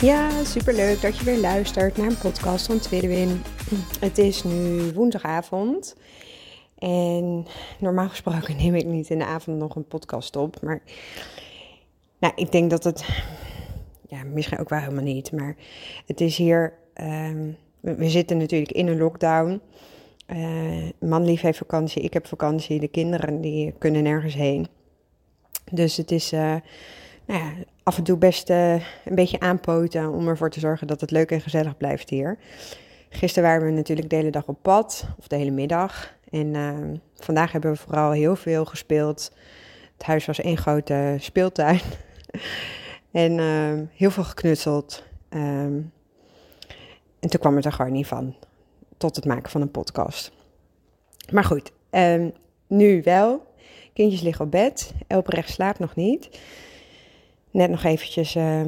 Ja, superleuk dat je weer luistert naar een podcast van Tweede Win. Het is nu woensdagavond. En normaal gesproken neem ik niet in de avond nog een podcast op. Maar nou, ik denk dat het. Ja, misschien ook wel helemaal niet. Maar het is hier. Um, we zitten natuurlijk in een lockdown. Uh, manlief heeft vakantie, ik heb vakantie. De kinderen die kunnen nergens heen. Dus het is. Uh, nou ja, af en toe best uh, een beetje aanpoten om ervoor te zorgen dat het leuk en gezellig blijft hier. Gisteren waren we natuurlijk de hele dag op pad, of de hele middag. En uh, vandaag hebben we vooral heel veel gespeeld. Het huis was één grote speeltuin. en uh, heel veel geknutseld. Um, en toen kwam het er gewoon niet van. Tot het maken van een podcast. Maar goed, um, nu wel. Kindjes liggen op bed. Elprecht slaapt nog niet net nog eventjes uh,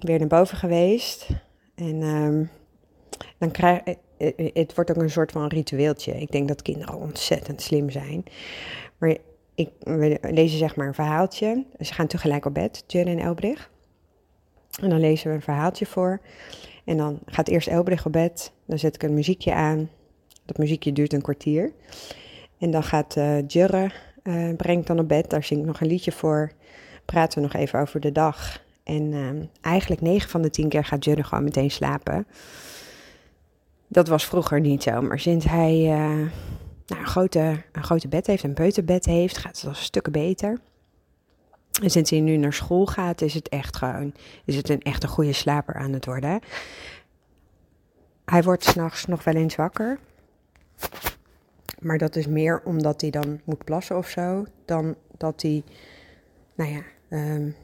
weer naar boven geweest. En um, dan krijg het, het wordt ook een soort van ritueeltje. Ik denk dat kinderen ontzettend slim zijn. Maar ik, we lezen zeg maar een verhaaltje. Ze gaan tegelijk op bed, Jen en Elbrich. En dan lezen we een verhaaltje voor. En dan gaat eerst Elbrich op bed. Dan zet ik een muziekje aan. Dat muziekje duurt een kwartier. En dan gaat Jurre, brengt dan op bed. Daar zing ik nog een liedje voor praten we nog even over de dag. En uh, eigenlijk 9 van de 10 keer gaat Jurre gewoon meteen slapen. Dat was vroeger niet zo, maar sinds hij uh, nou, een, grote, een grote bed heeft, een peuterbed heeft, gaat het al stukken beter. En sinds hij nu naar school gaat, is het echt gewoon, is het een echt een goede slaper aan het worden. Hij wordt s'nachts nog wel eens wakker. Maar dat is meer omdat hij dan moet plassen of zo, dan dat hij, nou ja, um,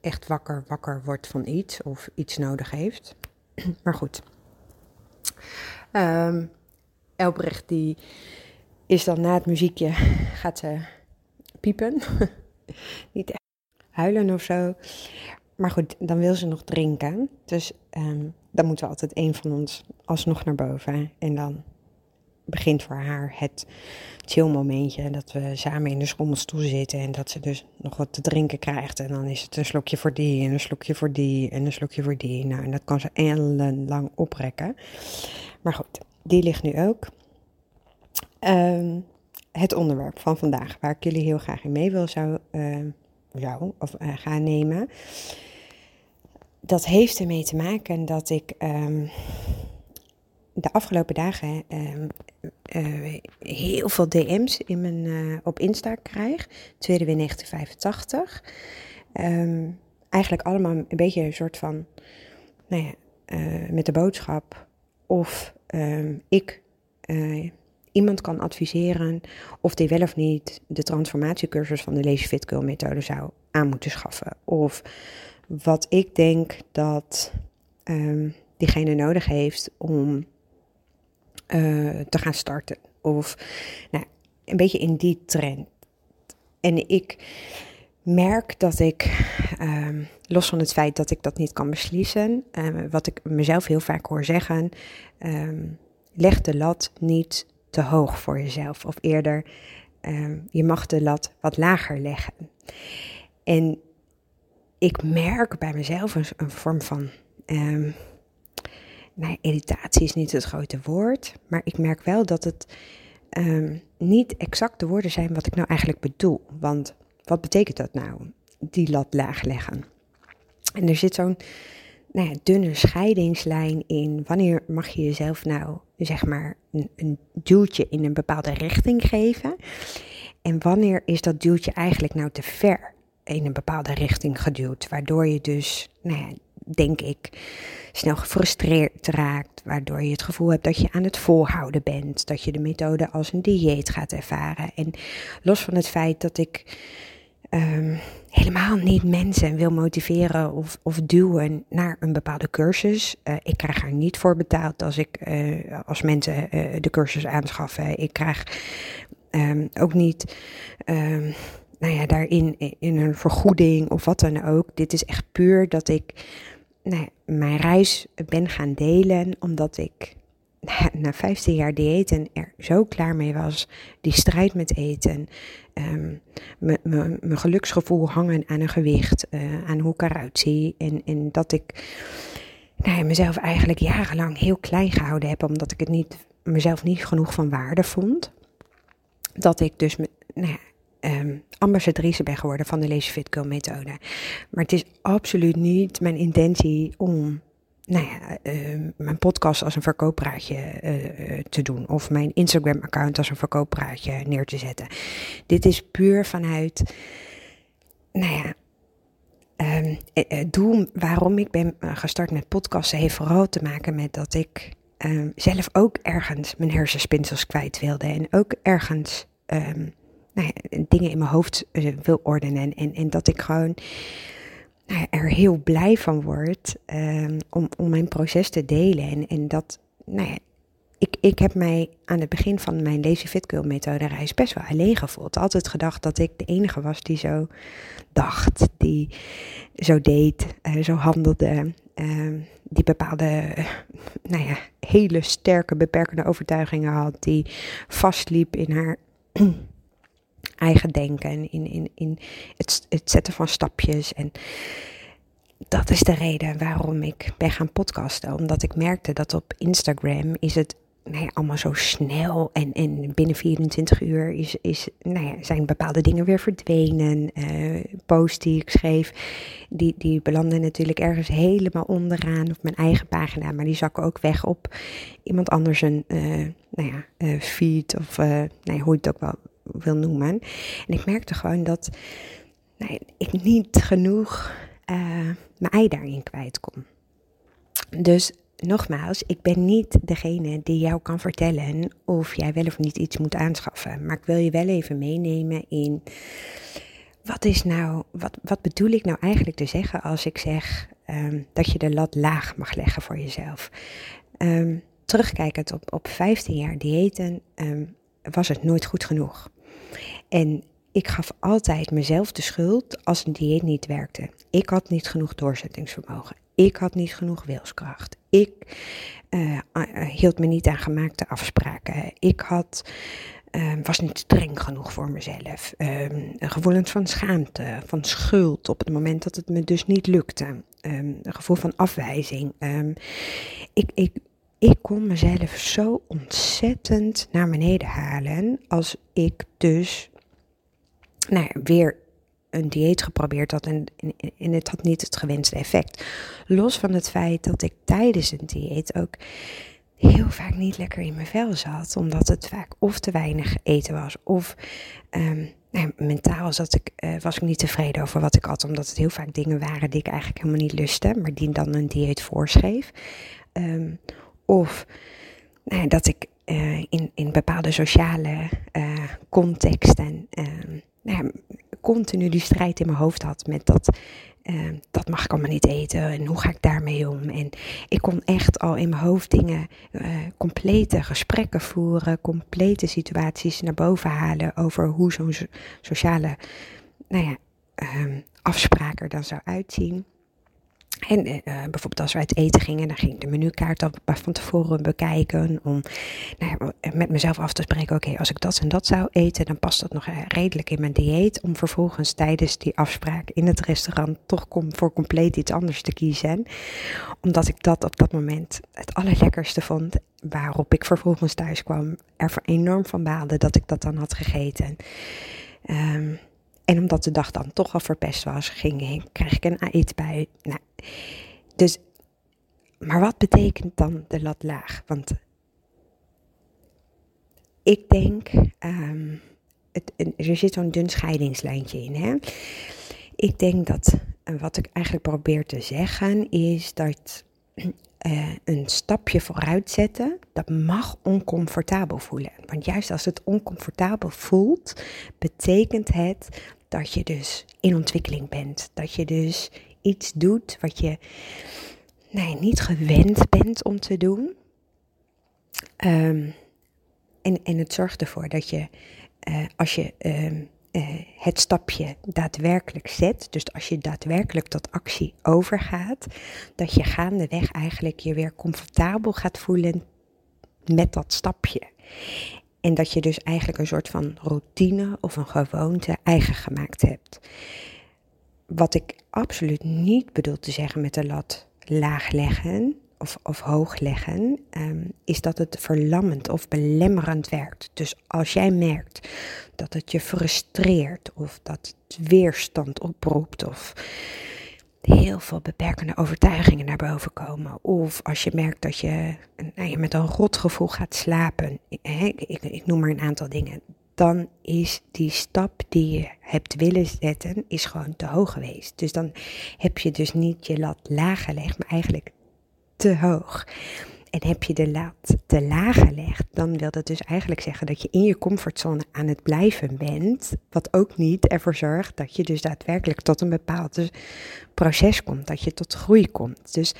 echt wakker, wakker wordt van iets of iets nodig heeft. maar goed. Um, Elbrecht die is dan na het muziekje, gaat ze piepen. Niet echt huilen of zo. Maar goed, dan wil ze nog drinken. Dus um, dan moeten we altijd een van ons alsnog naar boven. En dan begint voor haar het chill momentje. Dat we samen in de schommelstoel zitten en dat ze dus nog wat te drinken krijgt. En dan is het een slokje voor die en een slokje voor die en een slokje voor die. Nou, en dat kan ze ellenlang oprekken. Maar goed, die ligt nu ook. Um, het onderwerp van vandaag, waar ik jullie heel graag in mee wil zou, uh, zou of, uh, gaan nemen. Dat heeft ermee te maken dat ik um, de afgelopen dagen uh, uh, heel veel DM's in mijn, uh, op Insta krijg. Tweede weer 1985. Um, eigenlijk allemaal een beetje een soort van, nou ja, uh, met de boodschap of um, ik iemand kan adviseren of die wel of niet de transformatiecursus van de Lazy Fit Girl methode zou aan moeten schaffen. Of wat ik denk dat diegene nodig heeft om uh, te gaan starten. Of nou, een beetje in die trend. En ik merk dat ik, um, los van het feit dat ik dat niet kan beslissen, um, wat ik mezelf heel vaak hoor zeggen, um, leg de lat niet te hoog voor jezelf. Of eerder, je mag de lat wat lager leggen. En ik merk bij mezelf een, een vorm van nou, irritatie is niet het grote woord, maar ik merk wel dat het um, niet exact de woorden zijn wat ik nou eigenlijk bedoel. Want wat betekent dat nou, die lat laag leggen? En er zit zo'n nou ja, dunne scheidingslijn in. Wanneer mag je jezelf nou, zeg maar, een, een duwtje in een bepaalde richting geven? En wanneer is dat duwtje eigenlijk nou te ver in een bepaalde richting geduwd? Waardoor je dus, nou ja, denk ik, snel gefrustreerd raakt, waardoor je het gevoel hebt dat je aan het volhouden bent, dat je de methode als een dieet gaat ervaren. En los van het feit dat ik ehm, helemaal niet mensen wil motiveren of, of duwen naar een bepaalde cursus. Uh, ik krijg er niet voor betaald als, ik, uh, als mensen uh, de cursus aanschaffen. Ik krijg um, ook niet um, nou ja, daarin in een vergoeding of wat dan ook. Dit is echt puur dat ik nou mijn reis ben gaan delen omdat ik na 15 jaar diëten er zo klaar mee was. Die strijd met eten. Um, mijn geluksgevoel hangen aan een gewicht. Uh, aan hoe ik eruit zie. En, dat ik nou ja, mezelf eigenlijk jarenlang heel klein gehouden heb. Omdat ik het niet, mezelf niet genoeg van waarde vond. Dat ik dus nou ja, um, ambassadrice ben geworden van de Lazy Fit Girl methode. Maar het is absoluut niet mijn intentie om nou ja, uh, mijn podcast als een verkooppraatje uh, te doen. Of mijn Instagram-account als een verkooppraatje neer te zetten. Dit is puur vanuit, nou ja, um, het doel waarom ik ben gestart met podcasten heeft vooral te maken met dat ik zelf ook ergens mijn hersenspinsels kwijt wilde. En ook ergens nou ja, dingen in mijn hoofd wil ordenen. En, en dat ik gewoon nou, er heel blij van word um, om, om mijn proces te delen. En, en dat, nou ja, ik, ik heb mij aan het begin van mijn Lazy Fit Girl methode reis best wel alleen gevoeld. Altijd gedacht dat ik de enige was die zo dacht, die zo deed, uh, zo handelde. Uh, die bepaalde, nou ja, hele sterke beperkende overtuigingen had. Die vastliep in haar eigen denken, in, in, in het, het zetten van stapjes. En dat is de reden waarom ik ben gaan podcasten. Omdat ik merkte dat op Instagram is het nou ja, allemaal zo snel. En, en binnen 24 uur is, is, nou ja, zijn bepaalde dingen weer verdwenen. Uh, posts die ik schreef, die, die belanden natuurlijk ergens helemaal onderaan op mijn eigen pagina. Maar die zakken ook weg op iemand anders een uh, nou ja, uh, feed of nee, hoe je het ook wel wil noemen. En ik merkte gewoon dat nou, ik niet genoeg uh, mijn ei daarin kwijt kon. Dus nogmaals, ik ben niet degene die jou kan vertellen of jij wel of niet iets moet aanschaffen. Maar ik wil je wel even meenemen in wat is nou, wat, wat bedoel ik nou eigenlijk te zeggen als ik zeg um, dat je de lat laag mag leggen voor jezelf. Um, terugkijkend op, op 15 jaar diëten um, was het nooit goed genoeg. En ik gaf altijd mezelf de schuld als een dieet niet werkte. Ik had niet genoeg doorzettingsvermogen. Ik had niet genoeg wilskracht. Ik uh, hield me niet aan gemaakte afspraken. Ik had, uh, was niet streng genoeg voor mezelf. Um, gevoelens van schaamte, van schuld op het moment dat het me dus niet lukte. Um, een gevoel van afwijzing. Um, ik, ik, ik kon mezelf zo ontzettend naar beneden halen als ik dus nou ja, weer een dieet geprobeerd had en, het had niet het gewenste effect. Los van het feit dat ik tijdens een dieet ook heel vaak niet lekker in mijn vel zat, omdat het vaak of te weinig eten was of um, nou, mentaal zat ik, uh, was ik niet tevreden over wat ik had, omdat het heel vaak dingen waren die ik eigenlijk helemaal niet lustte, maar die dan een dieet voorschreef. Um, of nou, dat ik uh, in, in bepaalde sociale uh, contexten uh, nou, continu die strijd in mijn hoofd had met dat. dat mag ik allemaal niet eten en hoe ga ik daarmee om? En ik kon echt al in mijn hoofd dingen, complete gesprekken voeren, complete situaties naar boven halen over hoe zo'n sociale nou ja, ehm, afspraak er dan zou uitzien. En uh, bijvoorbeeld als we uit eten gingen, dan ging ik de menukaart al van tevoren bekijken. Om nou ja, met mezelf af te spreken, oké, als ik dat en dat zou eten, dan past dat nog eh, redelijk in mijn dieet. Om vervolgens tijdens die afspraak in het restaurant toch kom, voor compleet iets anders te kiezen. Omdat ik dat op dat moment het allerlekkerste vond. Waarop ik vervolgens thuis kwam, er enorm van baalde dat ik dat dan had gegeten. Um, en omdat de dag dan toch al verpest was, ging ik, kreeg ik een eetbui. Nou, dus, maar wat betekent dan de lat laag? Want ik denk, um, het, er zit zo'n dun scheidingslijntje in. Hè? Ik denk dat, wat ik eigenlijk probeer te zeggen, is dat uh, een stapje vooruit zetten, dat mag oncomfortabel voelen. Want juist als het oncomfortabel voelt, betekent het dat je dus in ontwikkeling bent. Dat je dus iets doet wat je nee, niet gewend bent om te doen. Ehm, en, en het zorgt ervoor dat je, uh, als je ehm, het stapje daadwerkelijk zet, dus als je daadwerkelijk tot actie overgaat, dat je gaandeweg eigenlijk je weer comfortabel gaat voelen met dat stapje. En dat je dus eigenlijk een soort van routine of een gewoonte eigen gemaakt hebt. Wat ik absoluut niet bedoel te zeggen met de lat laag leggen, of, of hoog leggen, ehm, is dat het verlammend of belemmerend werkt. Dus als jij merkt dat het je frustreert of dat het weerstand oproept of heel veel beperkende overtuigingen naar boven komen. Of als je merkt dat je, nou, je met een rotgevoel gaat slapen, ik, ik, ik noem maar een aantal dingen, dan is die stap die je hebt willen zetten, is gewoon te hoog geweest. Dus dan heb je dus niet je lat laag gelegd, maar eigenlijk te hoog. En heb je de lat te laag gelegd, dan wil dat dus eigenlijk zeggen dat je in je comfortzone aan het blijven bent. Wat ook niet ervoor zorgt dat je dus daadwerkelijk tot een bepaald proces komt, dat je tot groei komt. Dus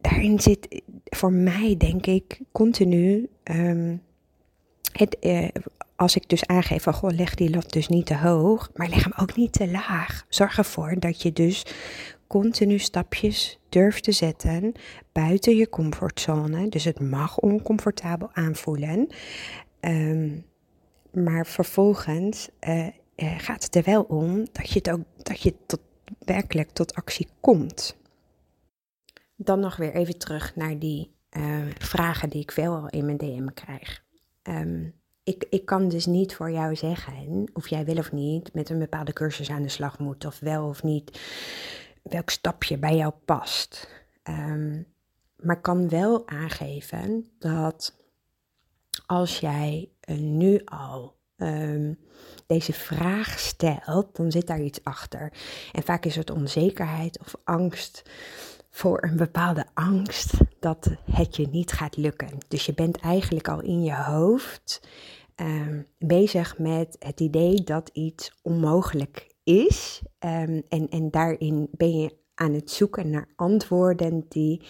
daarin zit voor mij, denk ik, continu. Um, het, eh, als ik dus aangeef van, goh, leg die lat dus niet te hoog, maar leg hem ook niet te laag. Zorg ervoor dat je dus continu stapjes durft te zetten buiten je comfortzone. Dus het mag oncomfortabel aanvoelen. Um, maar vervolgens uh, gaat het er wel om dat je, het ook, dat je tot, werkelijk tot actie komt. Dan nog weer even terug naar die uh, vragen die ik veel al in mijn DM krijg. Um, ik, ik kan dus niet voor jou zeggen of jij wil of niet met een bepaalde cursus aan de slag moet, of wel of niet welk stapje bij jou past. Um, maar kan wel aangeven dat als jij uh, nu al um, deze vraag stelt, dan zit daar iets achter. En vaak is het onzekerheid of angst voor een bepaalde angst dat het je niet gaat lukken. Dus je bent eigenlijk al in je hoofd um, bezig met het idee dat iets onmogelijk is. Um, en, en daarin ben je aan het zoeken naar antwoorden die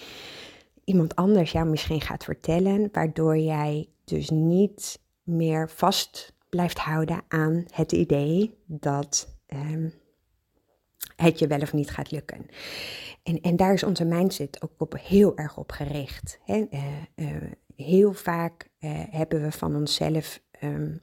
iemand anders jou misschien gaat vertellen, waardoor jij dus niet meer vast blijft houden aan het idee dat um, het je wel of niet gaat lukken. En, en daar is onze mindset ook op heel erg op gericht. Hè? Uh, uh, heel vaak uh, hebben we van onszelf um,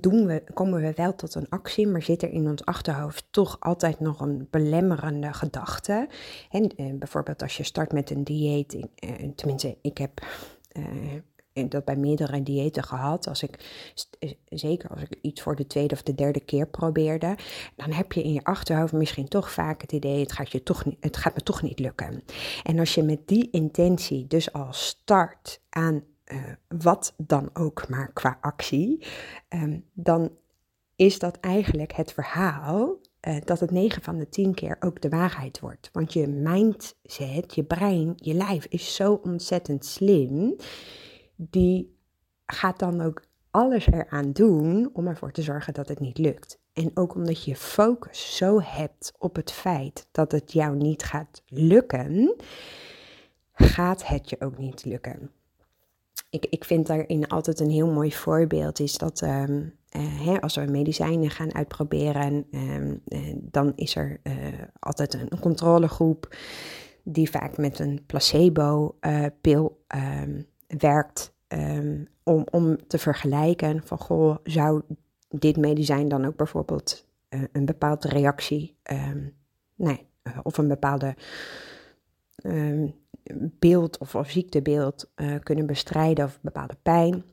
doen we, komen we wel tot een actie, maar zit er in ons achterhoofd toch altijd nog een belemmerende gedachte. En eh, bijvoorbeeld als je start met een dieet, eh, tenminste, ik heb eh, dat bij meerdere diëten gehad. Als ik, zeker als ik iets voor de tweede of de derde keer probeerde, dan heb je in je achterhoofd misschien toch vaak het idee: het gaat, je toch het gaat me toch niet lukken. En als je met die intentie dus al start aan uh, wat dan ook maar qua actie, um, dan is dat eigenlijk het verhaal uh, dat het 9 van de 10 keer ook de waarheid wordt. Want je mindset, je brein, je lijf is zo ontzettend slim, die gaat dan ook alles eraan doen om ervoor te zorgen dat het niet lukt. En ook omdat je focus zo hebt op het feit dat het jou niet gaat lukken, gaat het je ook niet lukken ik, ik vind daarin altijd een heel mooi voorbeeld is dat um, uh, hè, als we medicijnen gaan uitproberen, um, uh, dan is er uh, altijd een, controlegroep die vaak met een placebo-pil um, werkt om, om te vergelijken van goh, zou dit medicijn dan ook bijvoorbeeld een bepaalde reactie nee, of een bepaalde beeld of, of ziektebeeld uh, kunnen bestrijden of bepaalde pijn.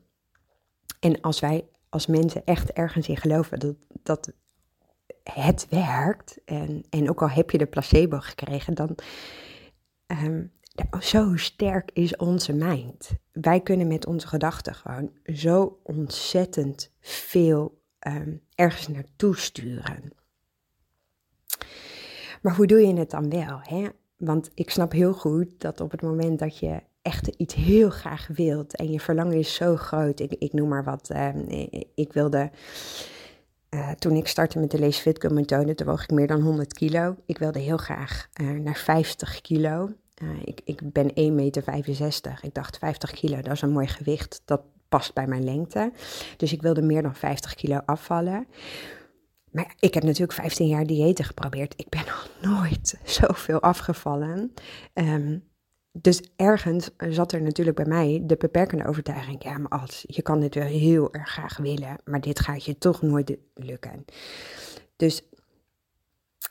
En als wij als mensen echt ergens in geloven dat, dat het werkt, en, en ook al heb je de placebo gekregen, dan um, zo sterk is onze mind. Wij kunnen met onze gedachten gewoon zo ontzettend veel um, ergens naartoe sturen. Maar hoe doe je het dan wel? Hè? Want ik snap heel goed dat op het moment dat je echt iets heel graag wilt en je verlangen is zo groot, ik, ik noem maar wat, uh, ik wilde eh, toen ik startte met de Lace Fit methode, toen woog ik meer dan 100 kilo. Ik wilde heel graag uh, naar 50 kilo. Uh, ik, ik ben 1,65 meter. Ik dacht 50 kilo, dat is een mooi gewicht. Dat past bij mijn lengte. Dus ik wilde meer dan 50 kilo afvallen. Maar ik heb natuurlijk 15 jaar diëten geprobeerd. Ik ben nog nooit zoveel afgevallen. Um, dus ergens zat er natuurlijk bij mij de beperkende overtuiging. Ja, maar als je kan dit wel heel erg graag willen, maar dit gaat je toch nooit lukken. Dus,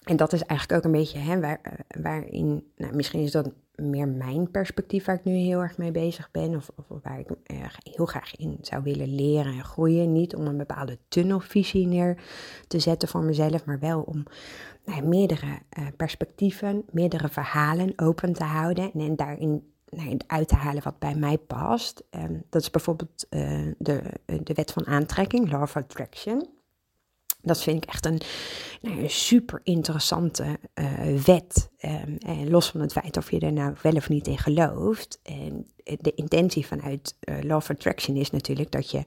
en dat is eigenlijk ook een beetje hè, eh, waarin, nou, misschien is dat meer mijn perspectief waar ik nu heel erg mee bezig ben. Of, of waar ik uh, heel graag in zou willen leren en groeien. Niet om een bepaalde tunnelvisie neer te zetten voor mezelf, maar wel om nou, meerdere uh, perspectieven, meerdere verhalen open te houden. En, daarin nou, uit te halen wat bij mij past. Dat is bijvoorbeeld uh, de, de wet van aantrekking, Law of Attraction. Dat vind ik echt een, nou, een super interessante uh, wet. Um, en los van het feit of je er nou wel of niet in gelooft. En de intentie vanuit uh, Law of Attraction is natuurlijk dat je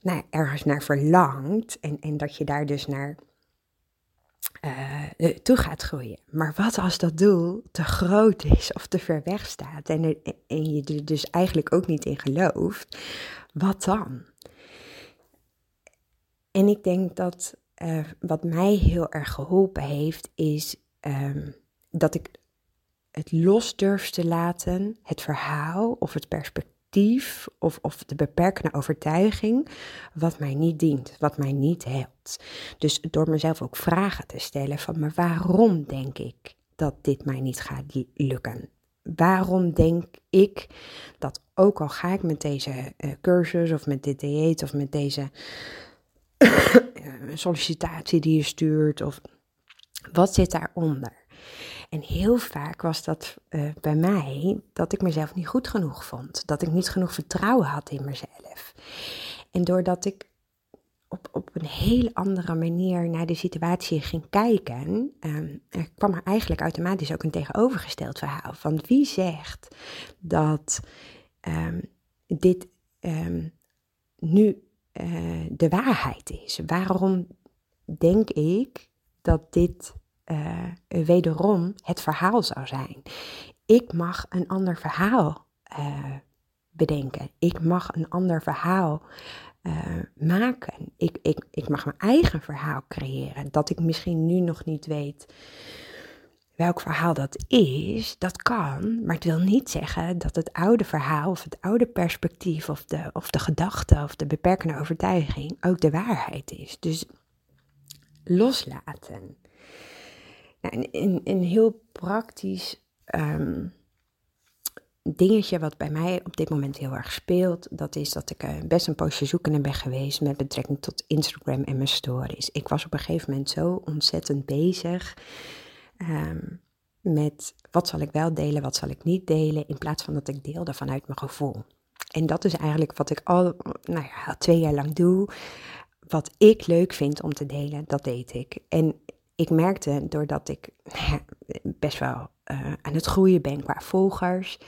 nou, ergens naar verlangt. En, en dat je daar dus naar uh, toe gaat groeien. Maar wat als dat doel te groot is of te ver weg staat en, en je er dus eigenlijk ook niet in gelooft? Wat dan? En ik denk dat uh, wat mij heel erg geholpen heeft, is um, dat ik het los durf te laten, het verhaal of het perspectief of, of de beperkende overtuiging, wat mij niet dient, wat mij niet helpt. Dus door mezelf ook vragen te stellen van, maar waarom denk ik dat dit mij niet gaat lukken? Waarom denk ik dat ook al ga ik met deze uh, cursus of met dit dieet of met deze sollicitatie die je stuurt of wat zit daaronder? En heel vaak was dat uh, bij mij dat ik mezelf niet goed genoeg vond, dat ik niet genoeg vertrouwen had in mezelf. En doordat ik op, op een hele andere manier naar de situatie ging kijken, er kwam er eigenlijk automatisch ook een tegenovergesteld verhaal. Van wie zegt dat um, dit um, nu uh, de waarheid is. Waarom denk ik dat dit uh, wederom het verhaal zou zijn? Ik mag een ander verhaal uh, bedenken. Ik mag een ander verhaal maken. Ik, ik, ik mag mijn eigen verhaal creëren. Dat ik misschien nu nog niet weet welk verhaal dat is, dat kan, maar het wil niet zeggen dat het oude verhaal of het oude perspectief of de, of de gedachte of de beperkende overtuiging ook de waarheid is. Dus loslaten. Nou, een, heel praktisch um, dingetje wat bij mij op dit moment heel erg speelt, dat is dat ik uh, best een poosje zoekende ben geweest met betrekking tot Instagram en mijn stories. Ik was op een gegeven moment zo ontzettend bezig Um, met wat zal ik wel delen, wat zal ik niet delen, in plaats van dat ik deelde vanuit mijn gevoel. En dat is eigenlijk wat ik al, nou ja, twee jaar lang doe. Wat ik leuk vind om te delen, dat deed ik. En ik merkte doordat ik best wel uh, aan het groeien ben qua volgers.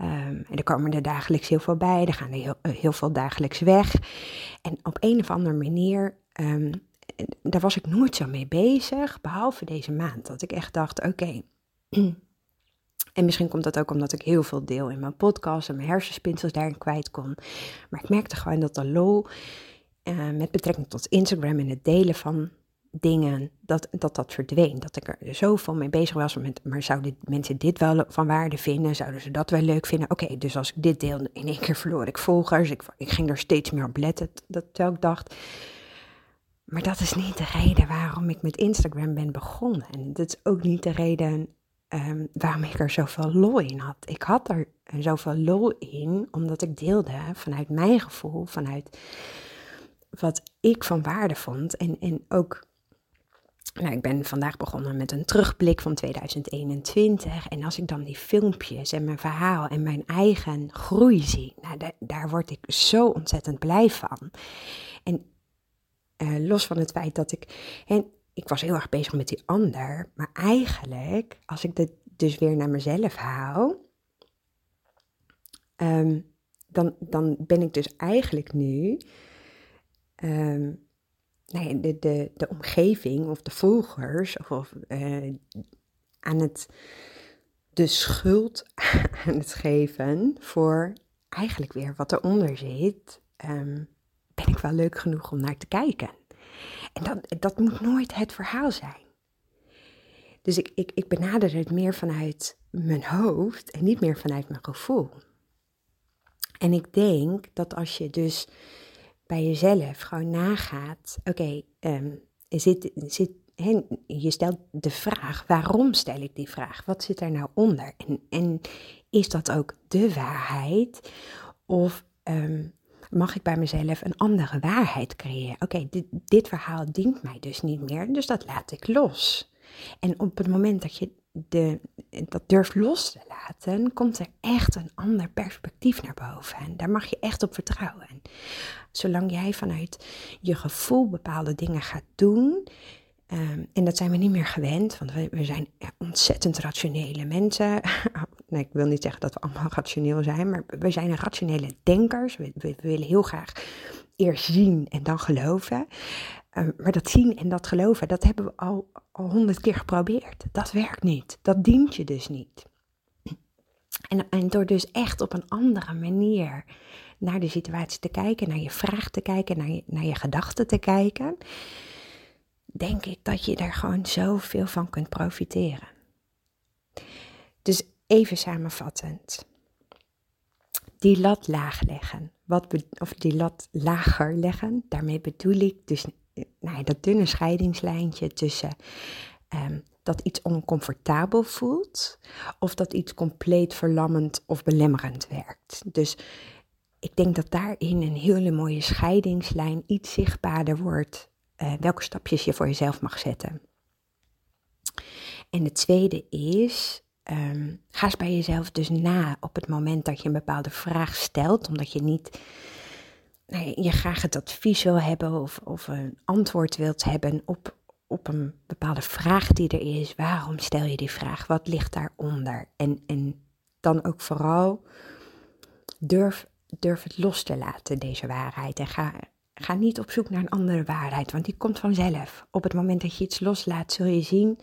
Um, en er komen er dagelijks heel veel bij, er gaan er heel, heel veel dagelijks weg. En op een of andere manier um, daar was ik nooit zo mee bezig, behalve deze maand. Dat ik echt dacht, oké. En misschien komt dat ook omdat ik heel veel deel in mijn podcast en mijn hersenspinsels daarin kwijt kon. Maar ik merkte gewoon dat de lol uh, met betrekking tot Instagram en het delen van dingen, dat, dat dat verdween. Dat ik er zoveel mee bezig was met, maar zouden mensen dit wel van waarde vinden? Zouden ze dat wel leuk vinden? Oké, dus als ik dit deel, in één keer verloor ik volgers. Ik, ik ging er steeds meer op letten. Dat, terwijl ik dacht, maar dat is niet de reden waarom ik met Instagram ben begonnen. En dat is ook niet de reden um, waarom ik er zoveel lol in had. Ik had er zoveel lol in omdat ik deelde vanuit mijn gevoel, vanuit wat ik van waarde vond. En, en ook, nou, ik ben vandaag begonnen met een terugblik van 2021. En als ik dan die filmpjes en mijn verhaal en mijn eigen groei zie, nou, daar, daar word ik zo ontzettend blij van. En uh, los van het feit dat ik. En ik was heel erg bezig met die ander. Maar eigenlijk, als ik dit dus weer naar mezelf haal. Um, dan, dan ben ik dus eigenlijk nu. Um, nee, de, de, de omgeving of de volgers of, uh, aan het de schuld aan het geven voor eigenlijk weer wat eronder zit, um, ben ik wel leuk genoeg om naar te kijken. En dat, dat moet nooit het verhaal zijn. Dus ik, ik, ik benader het meer vanuit mijn hoofd en niet meer vanuit mijn gevoel. En ik denk dat als je dus bij jezelf gewoon nagaat, oké, um, zit, zit, je stelt de vraag, waarom stel ik die vraag? Wat zit er nou onder? En, en is dat ook de waarheid? Of um, mag ik bij mezelf een andere waarheid creëren? Oké, dit, dit verhaal dient mij dus niet meer, dus dat laat ik los. En op het moment dat je de, dat durft los te laten, komt er echt een ander perspectief naar boven. En daar mag je echt op vertrouwen. Zolang jij vanuit je gevoel bepaalde dingen gaat doen, um, en dat zijn we niet meer gewend, want we, we zijn ontzettend rationele mensen. nee, ik wil niet zeggen dat we allemaal rationeel zijn, maar we zijn rationele denkers. We, we, willen heel graag eerst zien en dan geloven. Ehm, maar dat zien en dat geloven, dat hebben we al honderd keer geprobeerd. Dat werkt niet. Dat dient je dus niet. En, en door dus echt op een andere manier naar de situatie te kijken, naar je vraag te kijken, naar naar je gedachten te kijken, denk ik dat je daar gewoon zoveel van kunt profiteren. Dus even samenvattend. Die lat laag leggen. Wat of die lat lager leggen. Daarmee bedoel ik dus nou dat dunne scheidingslijntje tussen ehm, dat iets oncomfortabel voelt of dat iets compleet verlammend of belemmerend werkt. Dus ik denk dat daarin een hele mooie scheidingslijn iets zichtbaarder wordt, uh, welke stapjes je voor jezelf mag zetten. En de tweede is, um, ga eens bij jezelf dus na op het moment dat je een bepaalde vraag stelt, omdat je niet je graag het advies wil hebben of, of een antwoord wilt hebben op, op een bepaalde vraag die er is. Waarom stel je die vraag? Wat ligt daaronder? En, en dan ook vooral durf, durf het los te laten, deze waarheid. En ga, ga niet op zoek naar een andere waarheid, want die komt vanzelf. Op het moment dat je iets loslaat, zul je zien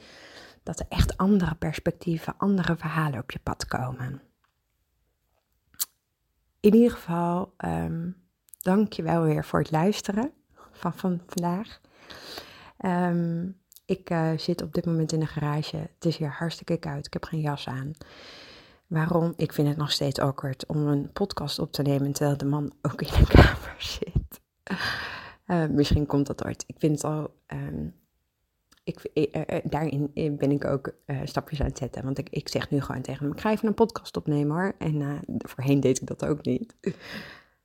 dat er echt andere perspectieven, andere verhalen op je pad komen. In ieder geval, um, dank je wel weer voor het luisteren van, van vandaag. Ehm, ik uh, zit op dit moment in de garage. Het is hier hartstikke koud. Ik heb geen jas aan. Waarom? Ik vind het nog steeds awkward om een podcast op te nemen terwijl de man ook in de kamer zit. Uh, misschien komt dat ooit. Ik vind het al. Um, ik, uh, daarin ben ik ook stapjes aan het zetten. Want ik, zeg nu gewoon tegen hem: ik ga even een podcast opnemen hoor. En voorheen deed ik dat ook niet.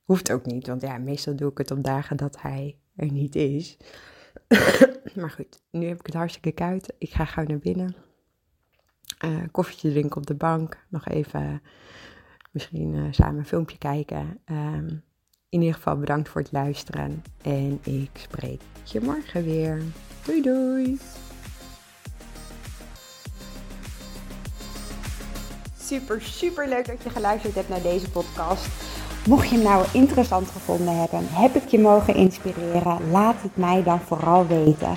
Hoeft ook niet, want ja, meestal doe ik het op dagen dat hij er niet is. maar goed, nu heb ik het hartstikke koud. Ik ga gauw naar binnen. Koffietje drinken op de bank. Nog even misschien samen een filmpje kijken. Um, in ieder geval bedankt voor het luisteren. En ik spreek je morgen weer. Doei doei! Super, super leuk dat je geluisterd hebt naar deze podcast. Mocht je hem nou interessant gevonden hebben, heb ik je mogen inspireren, laat het mij dan vooral weten.